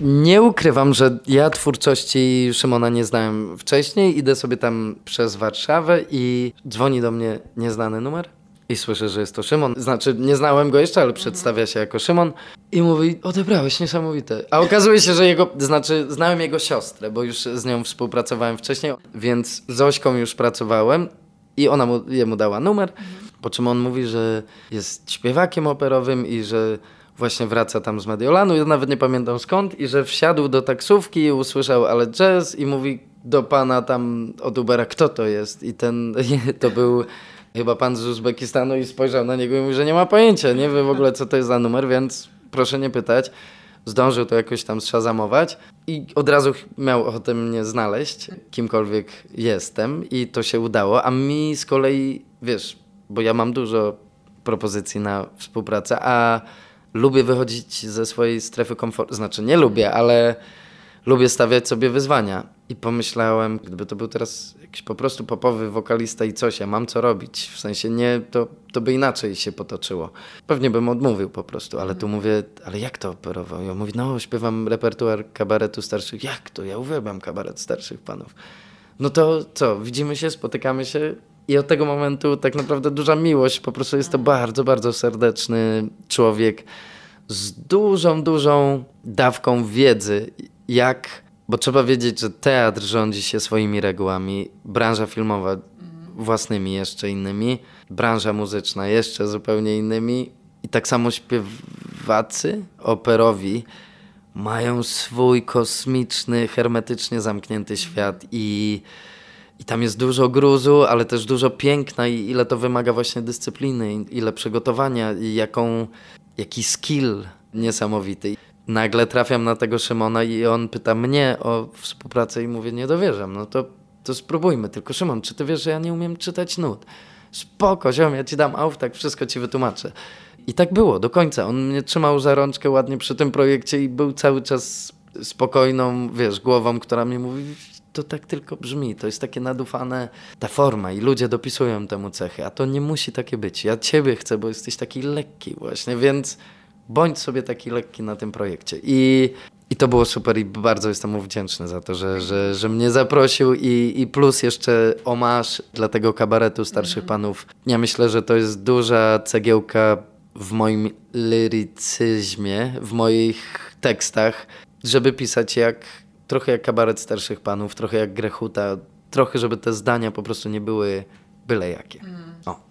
Nie ukrywam, że ja twórczości Szymona nie znałem wcześniej. Idę sobie tam przez Warszawę i dzwoni do mnie nieznany numer. I słyszę, że jest to Szymon. Znaczy, nie znałem go jeszcze, ale przedstawia się jako Szymon. I mówi, odebrałeś, niesamowite. A okazuje się, że jego, znaczy, znałem jego siostrę, bo już z nią współpracowałem wcześniej, więc z Ośką już pracowałem i ona mu, jemu dała numer. Po czym on mówi, że jest śpiewakiem operowym i że właśnie wraca tam z Mediolanu, ja nawet nie pamiętam skąd, i że wsiadł do taksówki usłyszał ale jazz i mówi do pana tam od Ubera, kto to jest? I ten, to był chyba pan z Uzbekistanu i spojrzał na niego i mówi, że nie ma pojęcia, nie wie w ogóle co to jest za numer, więc proszę nie pytać. Zdążył to jakoś tam zszazamować i od razu miał ochotę mnie znaleźć, kimkolwiek jestem i to się udało, a mi z kolei, wiesz, bo ja mam dużo propozycji na współpracę, a lubię wychodzić ze swojej strefy komfortu. Znaczy, nie lubię, ale lubię stawiać sobie wyzwania. I pomyślałem, gdyby to był teraz jakiś po prostu popowy wokalista i coś, ja mam co robić. W sensie nie, to, to by inaczej się potoczyło. Pewnie bym odmówił po prostu, ale tu mówię, ale jak to operował? Ja mówię, no śpiewam repertuar kabaretu starszych. Jak to? Ja uwielbiam kabaret starszych panów. No to co, widzimy się, spotykamy się i od tego momentu tak naprawdę duża miłość. Po prostu jest to bardzo, bardzo serdeczny człowiek z dużą, dużą dawką wiedzy, jak, bo trzeba wiedzieć, że teatr rządzi się swoimi regułami, branża filmowa własnymi jeszcze innymi, branża muzyczna jeszcze zupełnie innymi i tak samo śpiewacy operowi mają swój kosmiczny, hermetycznie zamknięty świat i, i tam jest dużo gruzu, ale też dużo piękna i ile to wymaga właśnie dyscypliny, ile przygotowania i jaką, jaki skill niesamowity. Nagle trafiam na tego Szymona i on pyta mnie o współpracę i mówię, nie dowierzam, no to, to spróbujmy. Tylko Szymon, czy ty wiesz, że ja nie umiem czytać nut? Spoko, ziom, ja ci dam auf, tak wszystko ci wytłumaczę. I tak było, do końca. On mnie trzymał za rączkę ładnie przy tym projekcie i był cały czas spokojną, wiesz, głową, która mi mówi, to tak tylko brzmi, to jest takie nadufane, ta forma i ludzie dopisują temu cechy, a to nie musi takie być. Ja ciebie chcę, bo jesteś taki lekki właśnie, więc bądź sobie taki lekki na tym projekcie. I, i to było super i bardzo jestem mu wdzięczny za to, że, że, że mnie zaprosił i, i plus jeszcze omasz dla tego kabaretu starszych panów. Ja myślę, że to jest duża cegiełka w moim lirycyzmie, w moich tekstach, żeby pisać jak trochę jak kabaret starszych panów, trochę jak Grechuta, trochę żeby te zdania po prostu nie były byle jakie. O.